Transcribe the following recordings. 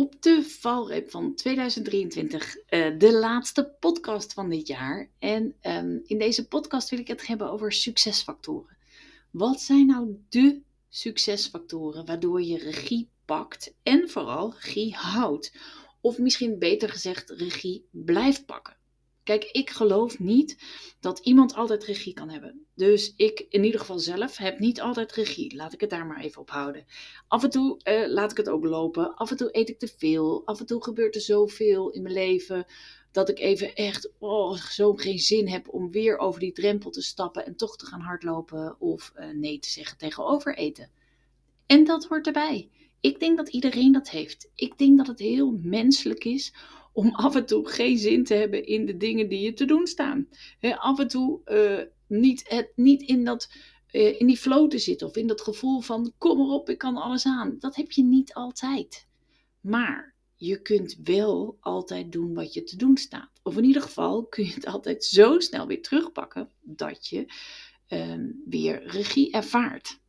op de valreep van 2023, uh, de laatste podcast van dit jaar. En um, in deze podcast wil ik het hebben over succesfactoren. Wat zijn nou de succesfactoren waardoor je regie pakt en vooral regie houdt? Of misschien beter gezegd, regie blijft pakken. Kijk, ik geloof niet dat iemand altijd regie kan hebben. Dus ik in ieder geval zelf heb niet altijd regie. Laat ik het daar maar even op houden. Af en toe uh, laat ik het ook lopen. Af en toe eet ik te veel. Af en toe gebeurt er zoveel in mijn leven dat ik even echt oh, zo geen zin heb om weer over die drempel te stappen en toch te gaan hardlopen of uh, nee te zeggen tegen overeten. En dat hoort erbij. Ik denk dat iedereen dat heeft. Ik denk dat het heel menselijk is om af en toe geen zin te hebben in de dingen die je te doen staan. af en toe uh, niet, niet in, dat, uh, in die flow te zitten of in dat gevoel van kom erop, ik kan alles aan. Dat heb je niet altijd. Maar je kunt wel altijd doen wat je te doen staat. Of in ieder geval kun je het altijd zo snel weer terugpakken dat je uh, weer regie ervaart.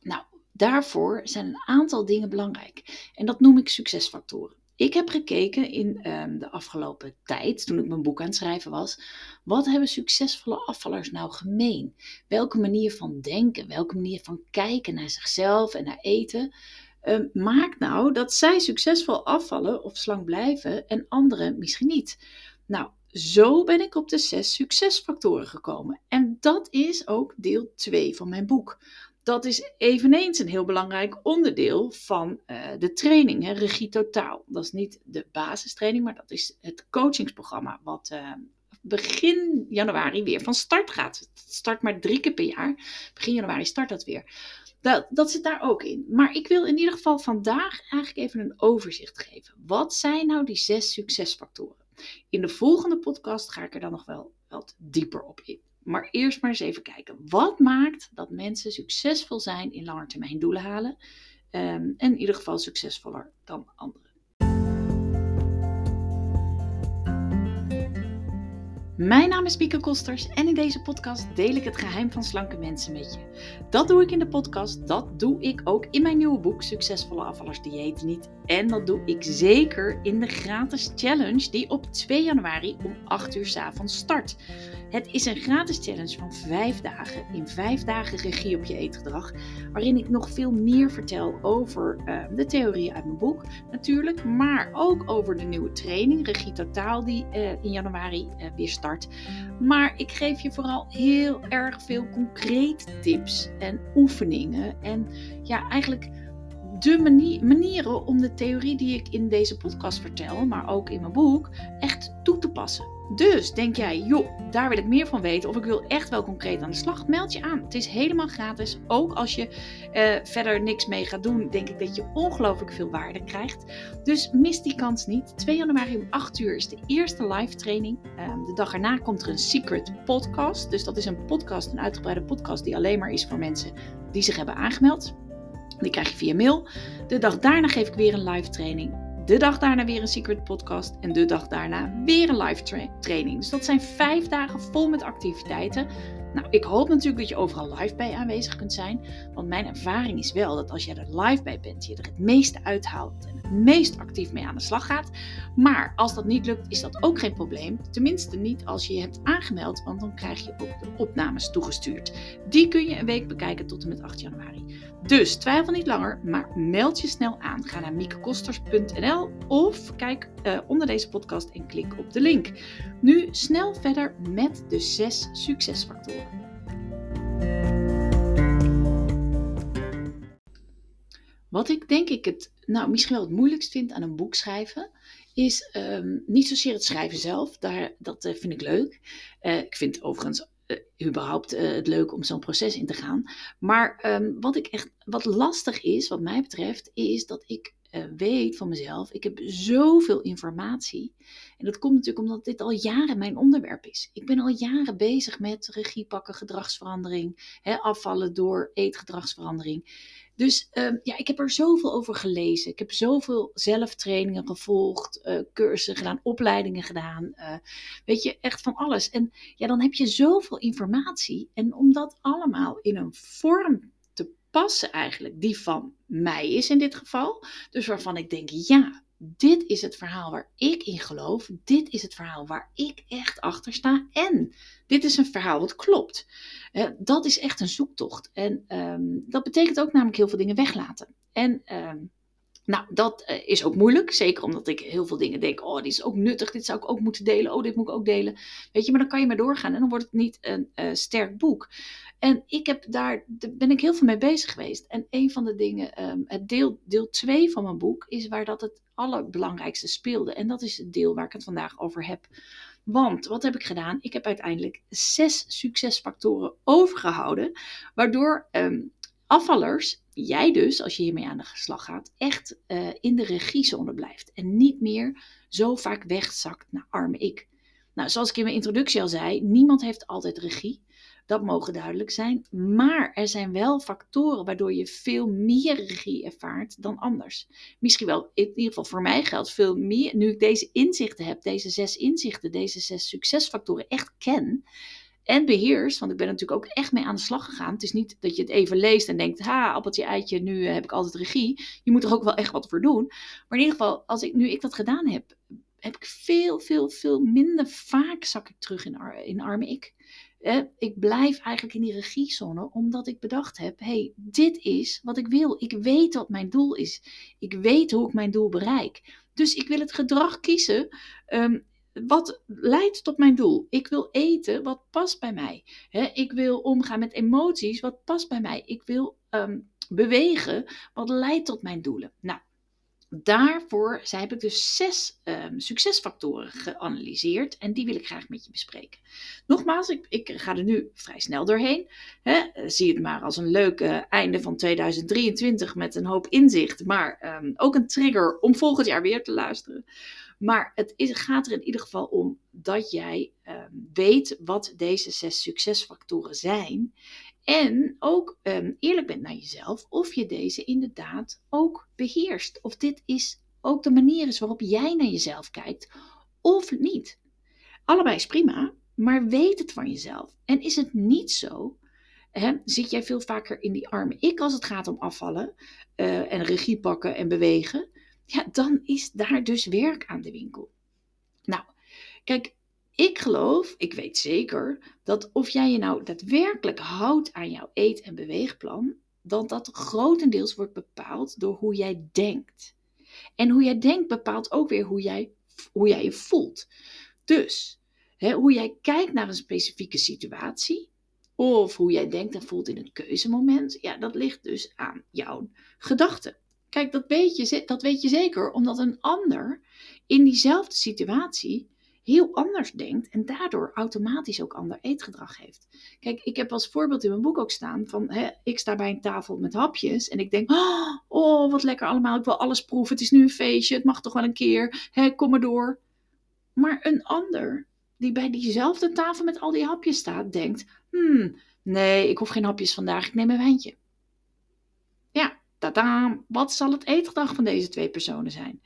Nou, daarvoor zijn een aantal dingen belangrijk. En dat noem ik succesfactoren. Ik heb gekeken in um, de afgelopen tijd, toen ik mijn boek aan het schrijven was, wat hebben succesvolle afvallers nou gemeen? Welke manier van denken, welke manier van kijken naar zichzelf en naar eten um, maakt nou dat zij succesvol afvallen of slank blijven en anderen misschien niet? Nou, zo ben ik op de zes succesfactoren gekomen. En dat is ook deel 2 van mijn boek dat is eveneens een heel belangrijk onderdeel van uh, de training, hè, Regie Totaal. Dat is niet de basistraining, maar dat is het coachingsprogramma wat uh, begin januari weer van start gaat. Het start maar drie keer per jaar. Begin januari start dat weer. Dat, dat zit daar ook in. Maar ik wil in ieder geval vandaag eigenlijk even een overzicht geven. Wat zijn nou die zes succesfactoren? In de volgende podcast ga ik er dan nog wel wat dieper op in. Maar eerst maar eens even kijken. Wat maakt dat mensen succesvol zijn in langetermijn doelen halen? Um, en in ieder geval succesvoller dan anderen. Mijn naam is Pieke Kosters en in deze podcast deel ik het geheim van slanke mensen met je. Dat doe ik in de podcast, dat doe ik ook in mijn nieuwe boek Succesvolle afvallers dieet niet. En dat doe ik zeker in de gratis challenge die op 2 januari om 8 uur s avonds start. Het is een gratis challenge van 5 dagen, in 5 dagen regie op je eetgedrag, waarin ik nog veel meer vertel over uh, de theorieën uit mijn boek natuurlijk, maar ook over de nieuwe training Regie Totaal die uh, in januari uh, weer start. Maar ik geef je vooral heel erg veel concrete tips en oefeningen en ja, eigenlijk de manier, manieren om de theorie die ik in deze podcast vertel, maar ook in mijn boek, echt toe te passen. Dus denk jij, joh, daar wil ik meer van weten of ik wil echt wel concreet aan de slag, meld je aan. Het is helemaal gratis. Ook als je uh, verder niks mee gaat doen, denk ik dat je ongelooflijk veel waarde krijgt. Dus mis die kans niet. 2 januari om 8 uur is de eerste live training. Uh, de dag erna komt er een secret podcast. Dus dat is een podcast, een uitgebreide podcast die alleen maar is voor mensen die zich hebben aangemeld. Die krijg je via mail. De dag daarna geef ik weer een live training. De dag daarna weer een secret podcast. En de dag daarna weer een live training. Dus dat zijn vijf dagen vol met activiteiten. Nou, ik hoop natuurlijk dat je overal live bij aanwezig kunt zijn. Want mijn ervaring is wel dat als je er live bij bent, je er het meeste uithaalt en het meest actief mee aan de slag gaat. Maar als dat niet lukt, is dat ook geen probleem. Tenminste niet als je je hebt aangemeld, want dan krijg je ook de opnames toegestuurd. Die kun je een week bekijken tot en met 8 januari. Dus twijfel niet langer, maar meld je snel aan. Ga naar miekekosters.nl of kijk uh, onder deze podcast en klik op de link. Nu snel verder met de zes succesfactoren. Wat ik denk ik het, nou misschien wel het moeilijkst vind aan een boek schrijven, is um, niet zozeer het schrijven zelf. Daar, dat uh, vind ik leuk. Uh, ik vind overigens uh, überhaupt het leuk om zo'n proces in te gaan. Maar um, wat ik echt, wat lastig is, wat mij betreft, is dat ik weet van mezelf, ik heb zoveel informatie. En dat komt natuurlijk omdat dit al jaren mijn onderwerp is. Ik ben al jaren bezig met regie pakken, gedragsverandering, hè, afvallen door eetgedragsverandering. Dus um, ja, ik heb er zoveel over gelezen. Ik heb zoveel zelftrainingen gevolgd, uh, cursussen gedaan, opleidingen gedaan. Uh, weet je, echt van alles. En ja, dan heb je zoveel informatie. En om dat allemaal in een vorm te passen eigenlijk, die van mij is in dit geval. Dus waarvan ik denk, ja, dit is het verhaal waar ik in geloof. Dit is het verhaal waar ik echt achter sta. En dit is een verhaal wat klopt. Uh, dat is echt een zoektocht. En um, dat betekent ook namelijk heel veel dingen weglaten. En um, nou, dat uh, is ook moeilijk. Zeker omdat ik heel veel dingen denk. Oh, dit is ook nuttig. Dit zou ik ook moeten delen. Oh, dit moet ik ook delen. Weet je, maar dan kan je maar doorgaan. En dan wordt het niet een uh, sterk boek. En ik heb daar, ben ik heel veel mee bezig geweest. En een van de dingen, um, het deel, deel 2 van mijn boek, is waar dat het allerbelangrijkste speelde. En dat is het deel waar ik het vandaag over heb. Want wat heb ik gedaan? Ik heb uiteindelijk zes succesfactoren overgehouden, waardoor um, afvallers, jij dus, als je hiermee aan de slag gaat, echt uh, in de regiezone blijft. En niet meer zo vaak wegzakt naar arme ik. Nou, zoals ik in mijn introductie al zei, niemand heeft altijd regie. Dat mogen duidelijk zijn. Maar er zijn wel factoren waardoor je veel meer regie ervaart dan anders. Misschien wel, in ieder geval voor mij geldt veel meer. Nu ik deze inzichten heb, deze zes inzichten, deze zes succesfactoren echt ken en beheers, want ik ben natuurlijk ook echt mee aan de slag gegaan. Het is niet dat je het even leest en denkt, ha, appeltje, eitje, nu heb ik altijd regie. Je moet er ook wel echt wat voor doen. Maar in ieder geval, als ik, nu ik dat gedaan heb, heb ik veel, veel, veel minder vaak zak ik terug in, in arme ik. Ik blijf eigenlijk in die regiezone, omdat ik bedacht heb: hey, dit is wat ik wil. Ik weet wat mijn doel is. Ik weet hoe ik mijn doel bereik. Dus ik wil het gedrag kiezen um, wat leidt tot mijn doel. Ik wil eten wat past bij mij. Ik wil omgaan met emoties wat past bij mij. Ik wil um, bewegen wat leidt tot mijn doelen. Nou, daarvoor heb ik dus zes um, succesfactoren geanalyseerd en die wil ik graag met je bespreken. Nogmaals, ik, ik ga er nu vrij snel doorheen. Hè. Zie het maar als een leuk einde van 2023 met een hoop inzicht, maar um, ook een trigger om volgend jaar weer te luisteren. Maar het is, gaat er in ieder geval om dat jij um, weet wat deze zes succesfactoren zijn. En ook um, eerlijk bent naar jezelf of je deze inderdaad ook beheerst. Of dit is ook de manier is waarop jij naar jezelf kijkt of niet. Allebei is prima, maar weet het van jezelf. En is het niet zo, hè, zit jij veel vaker in die arme ik als het gaat om afvallen uh, en regie pakken en bewegen, ja, dan is daar dus werk aan de winkel. Nou, kijk, ik geloof, ik weet zeker, dat of jij je nou daadwerkelijk houdt aan jouw eet- en beweegplan, dan dat grotendeels wordt bepaald door hoe jij denkt. En hoe jij denkt bepaalt ook weer hoe jij, hoe jij je voelt. Dus hè, hoe jij kijkt naar een specifieke situatie, of hoe jij denkt en voelt in een keuzemoment, ja, dat ligt dus aan jouw gedachten. Kijk, dat weet, je, dat weet je zeker omdat een ander in diezelfde situatie heel anders denkt en daardoor automatisch ook ander eetgedrag heeft. Kijk, ik heb als voorbeeld in mijn boek ook staan van, hè, ik sta bij een tafel met hapjes en ik denk, oh, wat lekker allemaal, ik wil alles proeven, het is nu een feestje, het mag toch wel een keer, hè, kom maar door. Maar een ander die bij diezelfde tafel met al die hapjes staat, denkt, hmm, nee, ik hoef geen hapjes vandaag, ik neem een wijntje. Tada, wat zal het eetgedrag van deze twee personen zijn?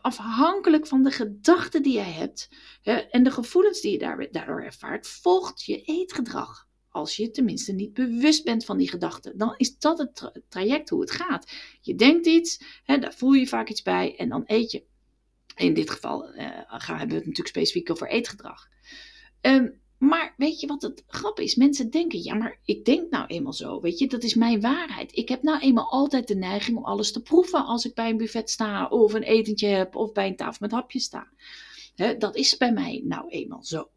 Afhankelijk van de gedachten die jij hebt he, en de gevoelens die je daardoor ervaart, volgt je eetgedrag. Als je tenminste niet bewust bent van die gedachten, dan is dat het tra traject hoe het gaat. Je denkt iets, daar voel je vaak iets bij en dan eet je. In dit geval uh, gaan, hebben we het natuurlijk specifiek over eetgedrag. Um, maar weet je wat het grap is? Mensen denken, ja, maar ik denk nou eenmaal zo. Weet je, dat is mijn waarheid. Ik heb nou eenmaal altijd de neiging om alles te proeven als ik bij een buffet sta, of een etentje heb, of bij een tafel met hapjes sta. Dat is bij mij nou eenmaal zo.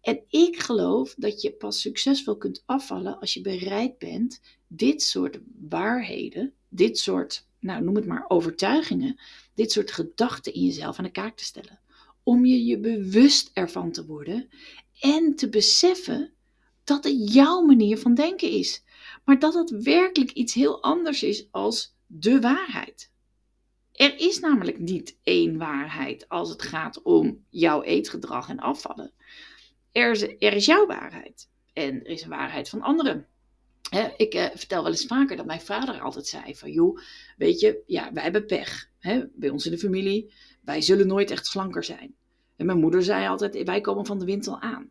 En ik geloof dat je pas succesvol kunt afvallen als je bereid bent dit soort waarheden, dit soort, nou noem het maar overtuigingen, dit soort gedachten in jezelf aan de kaak te stellen. Om je je bewust ervan te worden en te beseffen dat het jouw manier van denken is. Maar dat het werkelijk iets heel anders is als de waarheid. Er is namelijk niet één waarheid als het gaat om jouw eetgedrag en afvallen. Er is, er is jouw waarheid en er is een waarheid van anderen. ik eh, vertel wel eens vaker dat mijn vader altijd zei van joh, weet je, ja, wij hebben pech bij ons in de familie. Wij zullen nooit echt slanker zijn. En mijn moeder zei altijd, wij komen van de winter aan.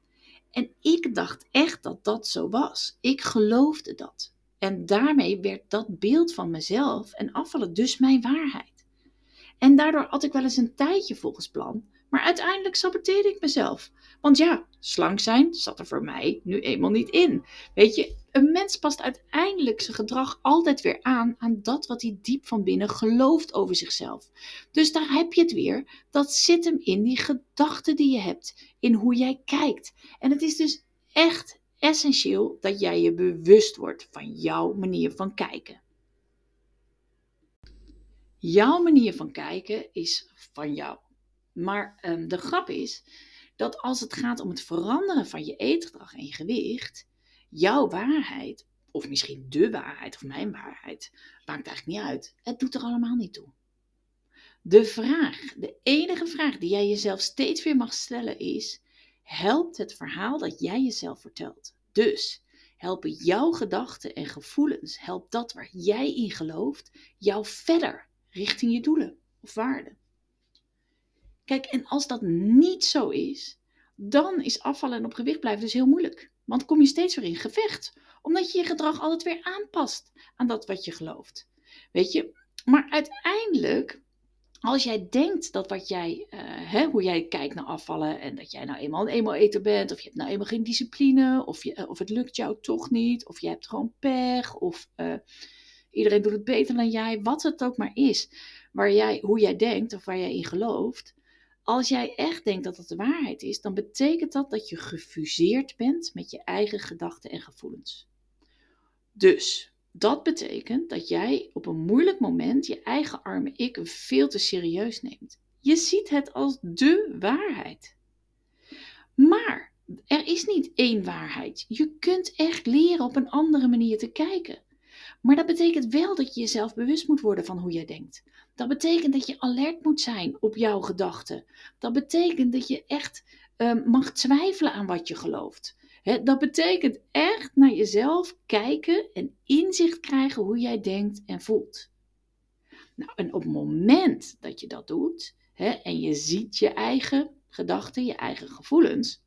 En ik dacht echt dat dat zo was. Ik geloofde dat. En daarmee werd dat beeld van mezelf en afvallen dus mijn waarheid. En daardoor had ik wel eens een tijdje volgens plan. Maar uiteindelijk saboteerde ik mezelf. Want ja, slank zijn zat er voor mij nu eenmaal niet in. Weet je, een mens past uiteindelijk zijn gedrag altijd weer aan aan dat wat hij diep van binnen gelooft over zichzelf. Dus daar heb je het weer. Dat zit hem in die gedachten die je hebt, in hoe jij kijkt. En het is dus echt essentieel dat jij je bewust wordt van jouw manier van kijken. Jouw manier van kijken is van jou. Maar um, de grap is dat als het gaat om het veranderen van je eetgedrag en je gewicht, jouw waarheid, of misschien de waarheid of mijn waarheid, maakt eigenlijk niet uit. Het doet er allemaal niet toe. De vraag, de enige vraag die jij jezelf steeds weer mag stellen is: helpt het verhaal dat jij jezelf vertelt? Dus helpen jouw gedachten en gevoelens, helpt dat waar jij in gelooft, jou verder richting je doelen of waarden? Kijk, en als dat niet zo is, dan is afvallen en op gewicht blijven dus heel moeilijk. Want kom je steeds weer in gevecht, omdat je je gedrag altijd weer aanpast aan dat wat je gelooft. Weet je, maar uiteindelijk, als jij denkt dat wat jij, uh, hè, hoe jij kijkt naar afvallen en dat jij nou eenmaal een eenmaal eter bent, of je hebt nou eenmaal geen discipline, of, je, of het lukt jou toch niet, of je hebt gewoon pech, of uh, iedereen doet het beter dan jij, wat het ook maar is, waar jij, hoe jij denkt of waar jij in gelooft, als jij echt denkt dat dat de waarheid is, dan betekent dat dat je gefuseerd bent met je eigen gedachten en gevoelens. Dus dat betekent dat jij op een moeilijk moment je eigen arme ik veel te serieus neemt. Je ziet het als de waarheid. Maar er is niet één waarheid. Je kunt echt leren op een andere manier te kijken. Maar dat betekent wel dat je jezelf bewust moet worden van hoe jij denkt. Dat betekent dat je alert moet zijn op jouw gedachten. Dat betekent dat je echt um, mag twijfelen aan wat je gelooft. dat betekent echt naar jezelf kijken en inzicht krijgen hoe jij denkt en voelt. Nou, en op het moment dat je dat doet en je ziet je eigen gedachten, je eigen gevoelens,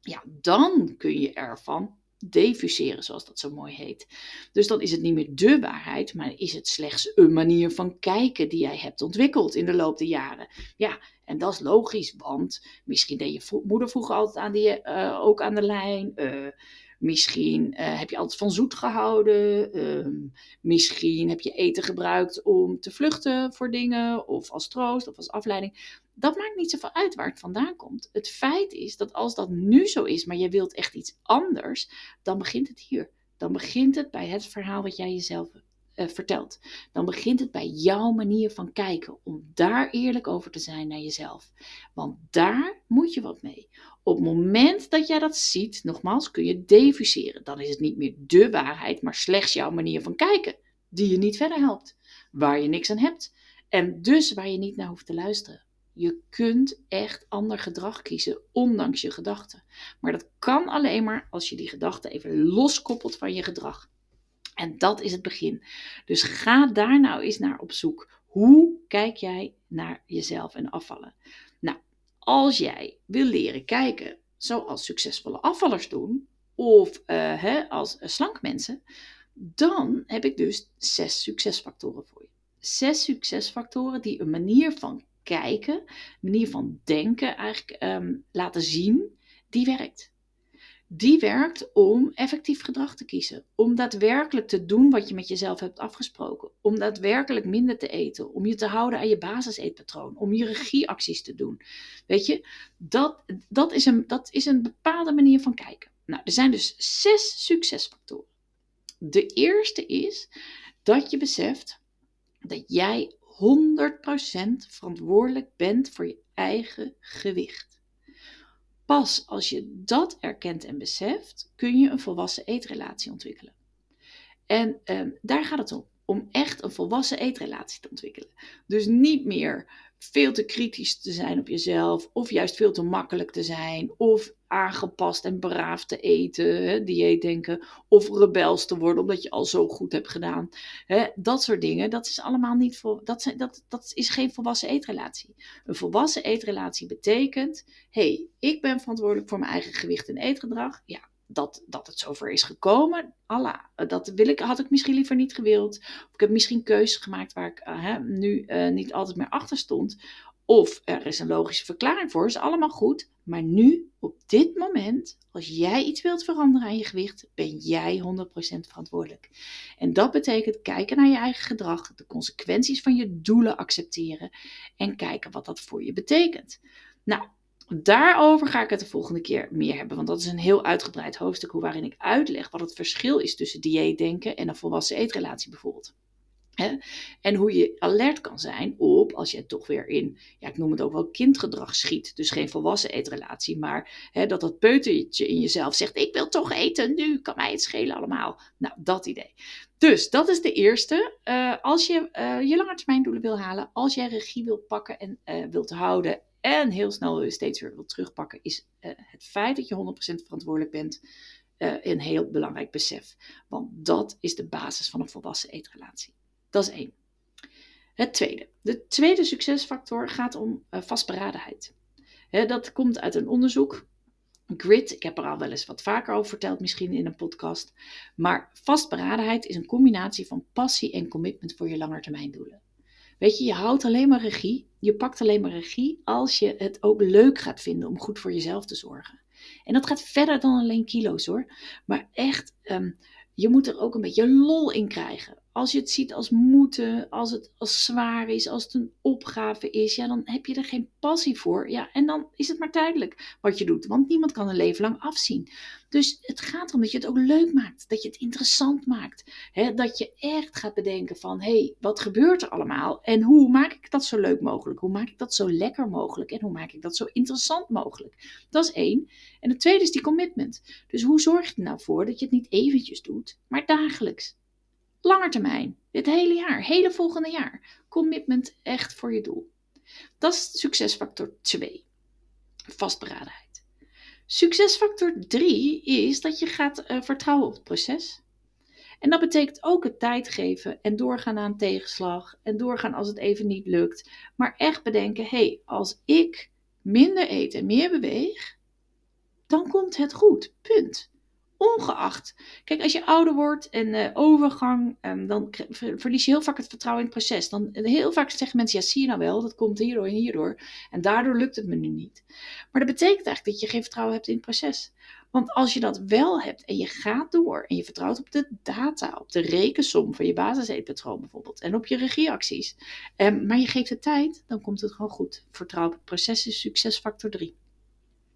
ja, dan kun je ervan defuseren, zoals dat zo mooi heet. Dus dan is het niet meer de waarheid, maar is het slechts een manier van kijken die jij hebt ontwikkeld in de loop der jaren. Ja, en dat is logisch, want misschien deed je moeder vroeger altijd aan die, uh, ook aan de lijn. Uh, Misschien uh, heb je altijd van zoet gehouden. Uh, misschien heb je eten gebruikt om te vluchten voor dingen. Of als troost of als afleiding. Dat maakt niet zoveel uit waar het vandaan komt. Het feit is dat als dat nu zo is, maar je wilt echt iets anders. Dan begint het hier. Dan begint het bij het verhaal wat jij jezelf uh, vertelt. Dan begint het bij jouw manier van kijken. Om daar eerlijk over te zijn naar jezelf. Want daar moet je wat mee. Op het moment dat jij dat ziet, nogmaals, kun je defuseren. Dan is het niet meer de waarheid, maar slechts jouw manier van kijken. Die je niet verder helpt. Waar je niks aan hebt. En dus waar je niet naar hoeft te luisteren. Je kunt echt ander gedrag kiezen, ondanks je gedachten. Maar dat kan alleen maar als je die gedachten even loskoppelt van je gedrag. En dat is het begin. Dus ga daar nou eens naar op zoek. Hoe kijk jij naar jezelf en afvallen? Nou, als jij wil leren kijken zoals succesvolle afvallers doen, of hè, als slank mensen, dan heb ik dus zes succesfactoren voor je. Zes succesfactoren die een manier van kijken, manier van denken eigenlijk um, laten zien, die werkt die werkt om effectief gedrag te kiezen. Om daadwerkelijk te doen wat je met jezelf hebt afgesproken. Om daadwerkelijk minder te eten. Om je te houden aan je basiseetpatroon. Om je regieacties te doen. Weet je, dat, dat, is een, dat is een bepaalde manier van kijken. Nou, er zijn dus zes succesfactoren. De eerste is dat je beseft dat jij 100% verantwoordelijk bent voor je eigen gewicht. Pas als je dat erkent en beseft, kun je een volwassen eetrelatie ontwikkelen. En ehm, daar gaat het om. Om echt een volwassen eetrelatie te ontwikkelen. Dus niet meer veel te kritisch te zijn op jezelf, of juist veel te makkelijk te zijn, of aangepast en braaf te eten, dieet denken, of rebels te worden omdat je al zo goed hebt gedaan. Hè, dat soort dingen, dat is allemaal niet voor, dat, zijn, dat, dat is geen volwassen eetrelatie. Een volwassen eetrelatie betekent, hé, hey, ik ben verantwoordelijk voor mijn eigen gewicht en eetgedrag. Ja, dat, dat het zover is gekomen. Allah, dat wil ik, had ik misschien liever niet gewild. Of ik heb misschien keuzes gemaakt waar ik uh, nu uh, niet altijd meer achter stond. Of er is een logische verklaring voor, is allemaal goed. Maar nu, op dit moment, als jij iets wilt veranderen aan je gewicht, ben jij 100% verantwoordelijk. En dat betekent kijken naar je eigen gedrag, de consequenties van je doelen accepteren en kijken wat dat voor je betekent. Nou, Daarover ga ik het de volgende keer meer hebben, want dat is een heel uitgebreid hoofdstuk waarin ik uitleg wat het verschil is tussen dieetdenken en een volwassen eetrelatie bijvoorbeeld. En hoe je alert kan zijn op, als je toch weer in, ja, ik noem het ook wel kindgedrag schiet. Dus geen volwassen eetrelatie, maar dat dat peutertje in jezelf zegt: Ik wil toch eten nu, kan mij het schelen allemaal. Nou, dat idee. Dus dat is de eerste. Uh, als je uh, je langetermijndoelen wil halen, als jij regie wilt pakken en uh, wilt houden en heel snel steeds weer wilt terugpakken, is het feit dat je 100% verantwoordelijk bent een heel belangrijk besef. Want dat is de basis van een volwassen eetrelatie. Dat is één. Het tweede. De tweede succesfactor gaat om uh, vastberadenheid. dat komt uit een onderzoek. Grit, ik heb er al wel eens wat vaker over verteld, misschien in een podcast. Maar vastberadenheid is een combinatie van passie en commitment voor je langetermijndoelen. Weet je, je houdt alleen maar regie. Je pakt alleen maar regie als je het ook leuk gaat vinden om goed voor jezelf te zorgen. En dat gaat verder dan alleen kilo's hoor. Maar echt, um, je moet er ook een beetje lol in krijgen als je het ziet als moeten, als het als zwaar is, als het een opgave is, ja, dan heb je er geen passie voor. Ja, en dan is het maar tijdelijk wat je doet, want niemand kan een leven lang afzien. Dus het gaat erom dat je het ook leuk maakt, dat je het interessant maakt. Hè? Dat je echt gaat bedenken van, hé, hey, wat gebeurt er allemaal? En hoe maak ik dat zo leuk mogelijk? Hoe maak ik dat zo lekker mogelijk? En hoe maak ik dat zo interessant mogelijk? Dat is één. En het tweede is die commitment. Dus hoe zorg je er nou voor dat je het niet eventjes doet, maar dagelijks? Langer termijn, dit hele jaar, hele volgende jaar. Commitment echt voor je doel. Dat is succesfactor 2. Vastberadenheid. Succesfactor 3 is dat je gaat uh, vertrouwen op het proces. En dat betekent ook het tijd geven en doorgaan aan tegenslag en doorgaan als het even niet lukt. Maar echt bedenken, hé, hey, als ik minder eet en meer beweeg, dan komt het goed. Punt. Ongeacht. Kijk, als je ouder wordt en uh, overgang, um, dan verlies je heel vaak het vertrouwen in het proces. Dan, heel vaak zeggen mensen, ja zie je nou wel, dat komt hierdoor en hierdoor. En daardoor lukt het me nu niet. Maar dat betekent eigenlijk dat je geen vertrouwen hebt in het proces. Want als je dat wel hebt en je gaat door en je vertrouwt op de data, op de rekensom van je basiseetpatroon bijvoorbeeld en op je regieacties, um, maar je geeft de tijd, dan komt het gewoon goed. Vertrouw op het proces is succesfactor 3.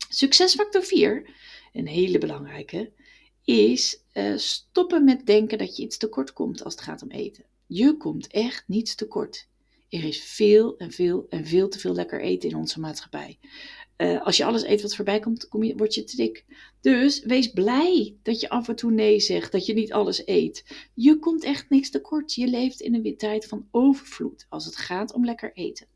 Succesfactor 4, een hele belangrijke, is uh, stoppen met denken dat je iets tekort komt als het gaat om eten. Je komt echt niets tekort. Er is veel en veel en veel te veel lekker eten in onze maatschappij. Uh, als je alles eet wat voorbij komt, kom je, word je te dik. Dus wees blij dat je af en toe nee zegt, dat je niet alles eet. Je komt echt niks tekort. Je leeft in een tijd van overvloed als het gaat om lekker eten.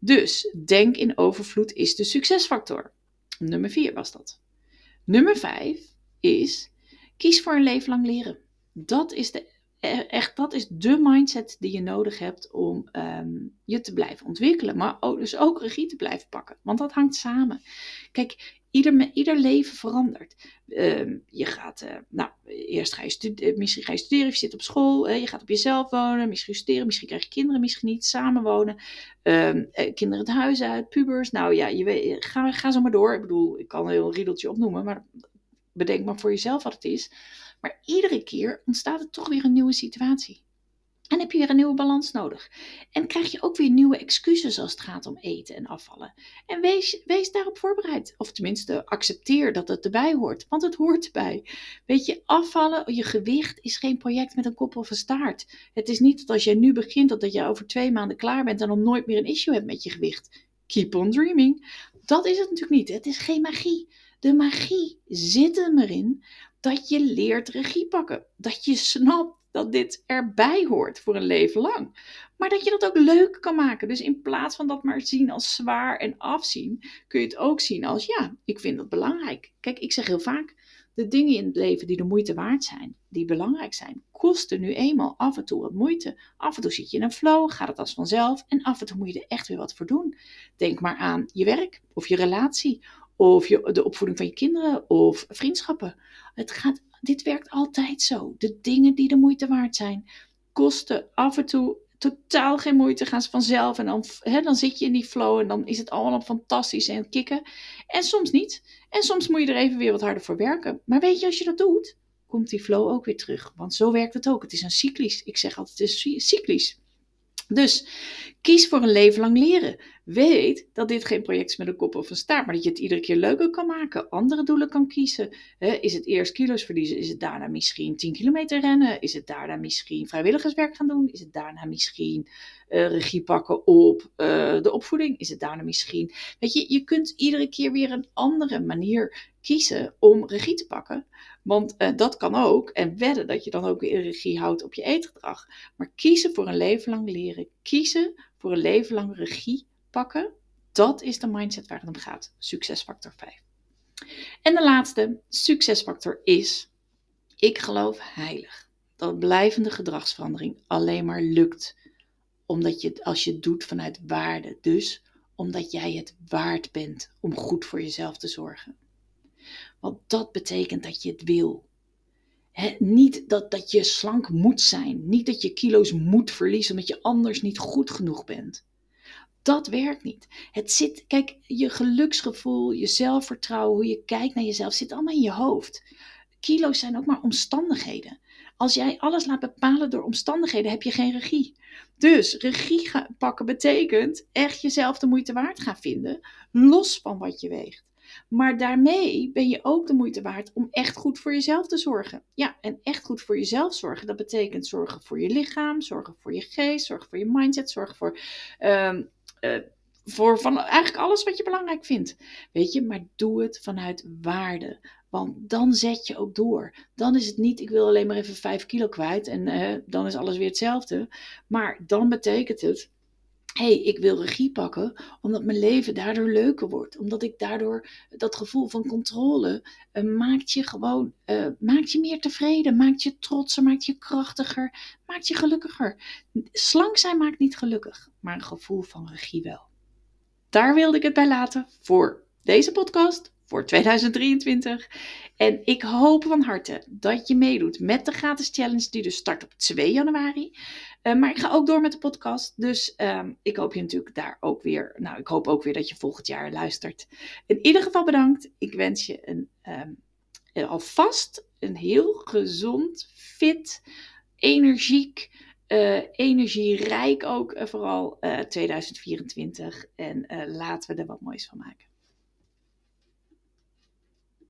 Dus denk in overvloed is de succesfactor. Nummer 4 was dat. Nummer 5 is Kies voor een leven lang leren. Dat is, de, e, echt, dat is de mindset die je nodig hebt om um, je te blijven ontwikkelen. Maar ook, dus ook regie te blijven pakken. Want dat hangt samen. Kijk, ieder, ieder leven verandert. Um, je gaat, uh, nou, eerst ga je, studeren, misschien ga je studeren, je zit op school, uh, je gaat op jezelf wonen, misschien studeren, misschien krijg je kinderen, misschien niet, samenwonen. Um, uh, kinderen het huis uit, pubers, nou ja, je weet, ga, ga zo maar door. Ik bedoel, ik kan een heel riedeltje opnoemen, maar bedenk maar voor jezelf wat het is. Maar iedere keer ontstaat er toch weer een nieuwe situatie. En heb je weer een nieuwe balans nodig. En krijg je ook weer nieuwe excuses als het gaat om eten en afvallen. En wees, wees daarop voorbereid. Of tenminste, accepteer dat het erbij hoort. Want het hoort erbij. Weet je, afvallen, je gewicht is geen project met een kop of een staart. Het is niet dat als jij nu begint, dat, dat je over twee maanden klaar bent en dan nooit meer een issue hebt met je gewicht. Keep on dreaming. Dat is het natuurlijk niet. Het is geen magie. De magie zit er erin dat je leert regie pakken. Dat je snapt dat dit erbij hoort voor een leven lang. Maar dat je dat ook leuk kan maken. Dus in plaats van dat maar zien als zwaar en afzien, kun je het ook zien als ja, ik vind dat belangrijk. Kijk, ik zeg heel vaak, de dingen in het leven die de moeite waard zijn, die belangrijk zijn, kosten nu eenmaal af en toe wat moeite. Af en toe zit je in een flow, gaat het als vanzelf en af en toe moet je er echt weer wat voor doen. Denk maar aan je werk of je relatie of je, de opvoeding van je kinderen of vriendschappen. Het gaat, dit werkt altijd zo. De dingen die de moeite waard zijn, kosten af en toe totaal geen moeite, gaan ze vanzelf. En dan, hè, dan zit je in die flow en dan is het allemaal fantastisch en kicken. En soms niet. En soms moet je er even weer wat harder voor werken. Maar weet je, als je dat doet, komt die flow ook weer terug. Want zo werkt het ook. Het is een cyclisch. Ik zeg altijd, het is cyclisch. Dus kies voor een leven lang leren. Weet dat dit geen project is met een kop of een staart, maar dat je het iedere keer leuker kan maken. Andere doelen kan kiezen. is het eerst kilo's verliezen? Is het daarna misschien 10 kilometer rennen? Is het daarna misschien vrijwilligerswerk gaan doen? Is het daarna misschien uh, regie pakken op uh, de opvoeding? Is het daarna misschien. Weet je, je kunt iedere keer weer een andere manier kiezen om regie te pakken. Want uh, dat kan ook. En wedden dat je dan ook weer regie houdt op je eetgedrag. Maar kiezen voor een leven lang leren. Kiezen voor een leven lang regie pakken. Dat is de mindset waar het om gaat. Succesfactor 5. En de laatste succesfactor is: ik geloof heilig dat blijvende gedragsverandering alleen maar lukt omdat je als je het doet vanuit waarde. Dus omdat jij het waard bent om goed voor jezelf te zorgen. Want dat betekent dat je het wil. niet dat, dat je slank moet zijn. Niet dat je kilo's moet verliezen omdat je anders niet goed genoeg bent. Dat werkt niet. Het zit, kijk, je geluksgevoel, je zelfvertrouwen, hoe je kijkt naar jezelf, zit allemaal in je hoofd. Kilo's zijn ook maar omstandigheden. Als jij alles laat bepalen door omstandigheden, heb je geen regie. Dus regie pakken betekent echt jezelf de moeite waard gaan vinden, los van wat je weegt. Maar daarmee ben je ook de moeite waard om echt goed voor jezelf te zorgen. Ja, en echt goed voor jezelf zorgen, dat betekent zorgen voor je lichaam, zorgen voor je geest, zorgen voor je mindset, zorgen voor, uh, uh, voor van eigenlijk alles wat je belangrijk vindt. Weet je, maar doe het vanuit waarde. Want dan zet je ook door. Dan is het niet, ik wil alleen maar even 5 kilo kwijt en uh, dan is alles weer hetzelfde. Maar dan betekent het, hey, ik wil regie pakken, omdat mijn leven daardoor leuker wordt. Omdat ik daardoor dat gevoel van controle uh, maakt je gewoon, uh, maakt je meer tevreden, maakt je trotser, maakt je krachtiger, maakt je gelukkiger. Slank zijn maakt niet gelukkig, maar een gevoel van regie wel. Daar wilde ik het bij laten voor deze podcast voor 2023. En ik hoop van harte dat je meedoet met de gratis challenge die dus start op 2 januari. Uh, maar ik ga ook door met de podcast. Dus uh, ik hoop je natuurlijk daar ook weer. Nou, ik hoop ook weer dat je volgend jaar luistert. In ieder geval bedankt. Ik wens je een, um, alvast een heel gezond, fit, energiek, uh, energierijk ook vooral 2024. En laten we er wat moois van maken.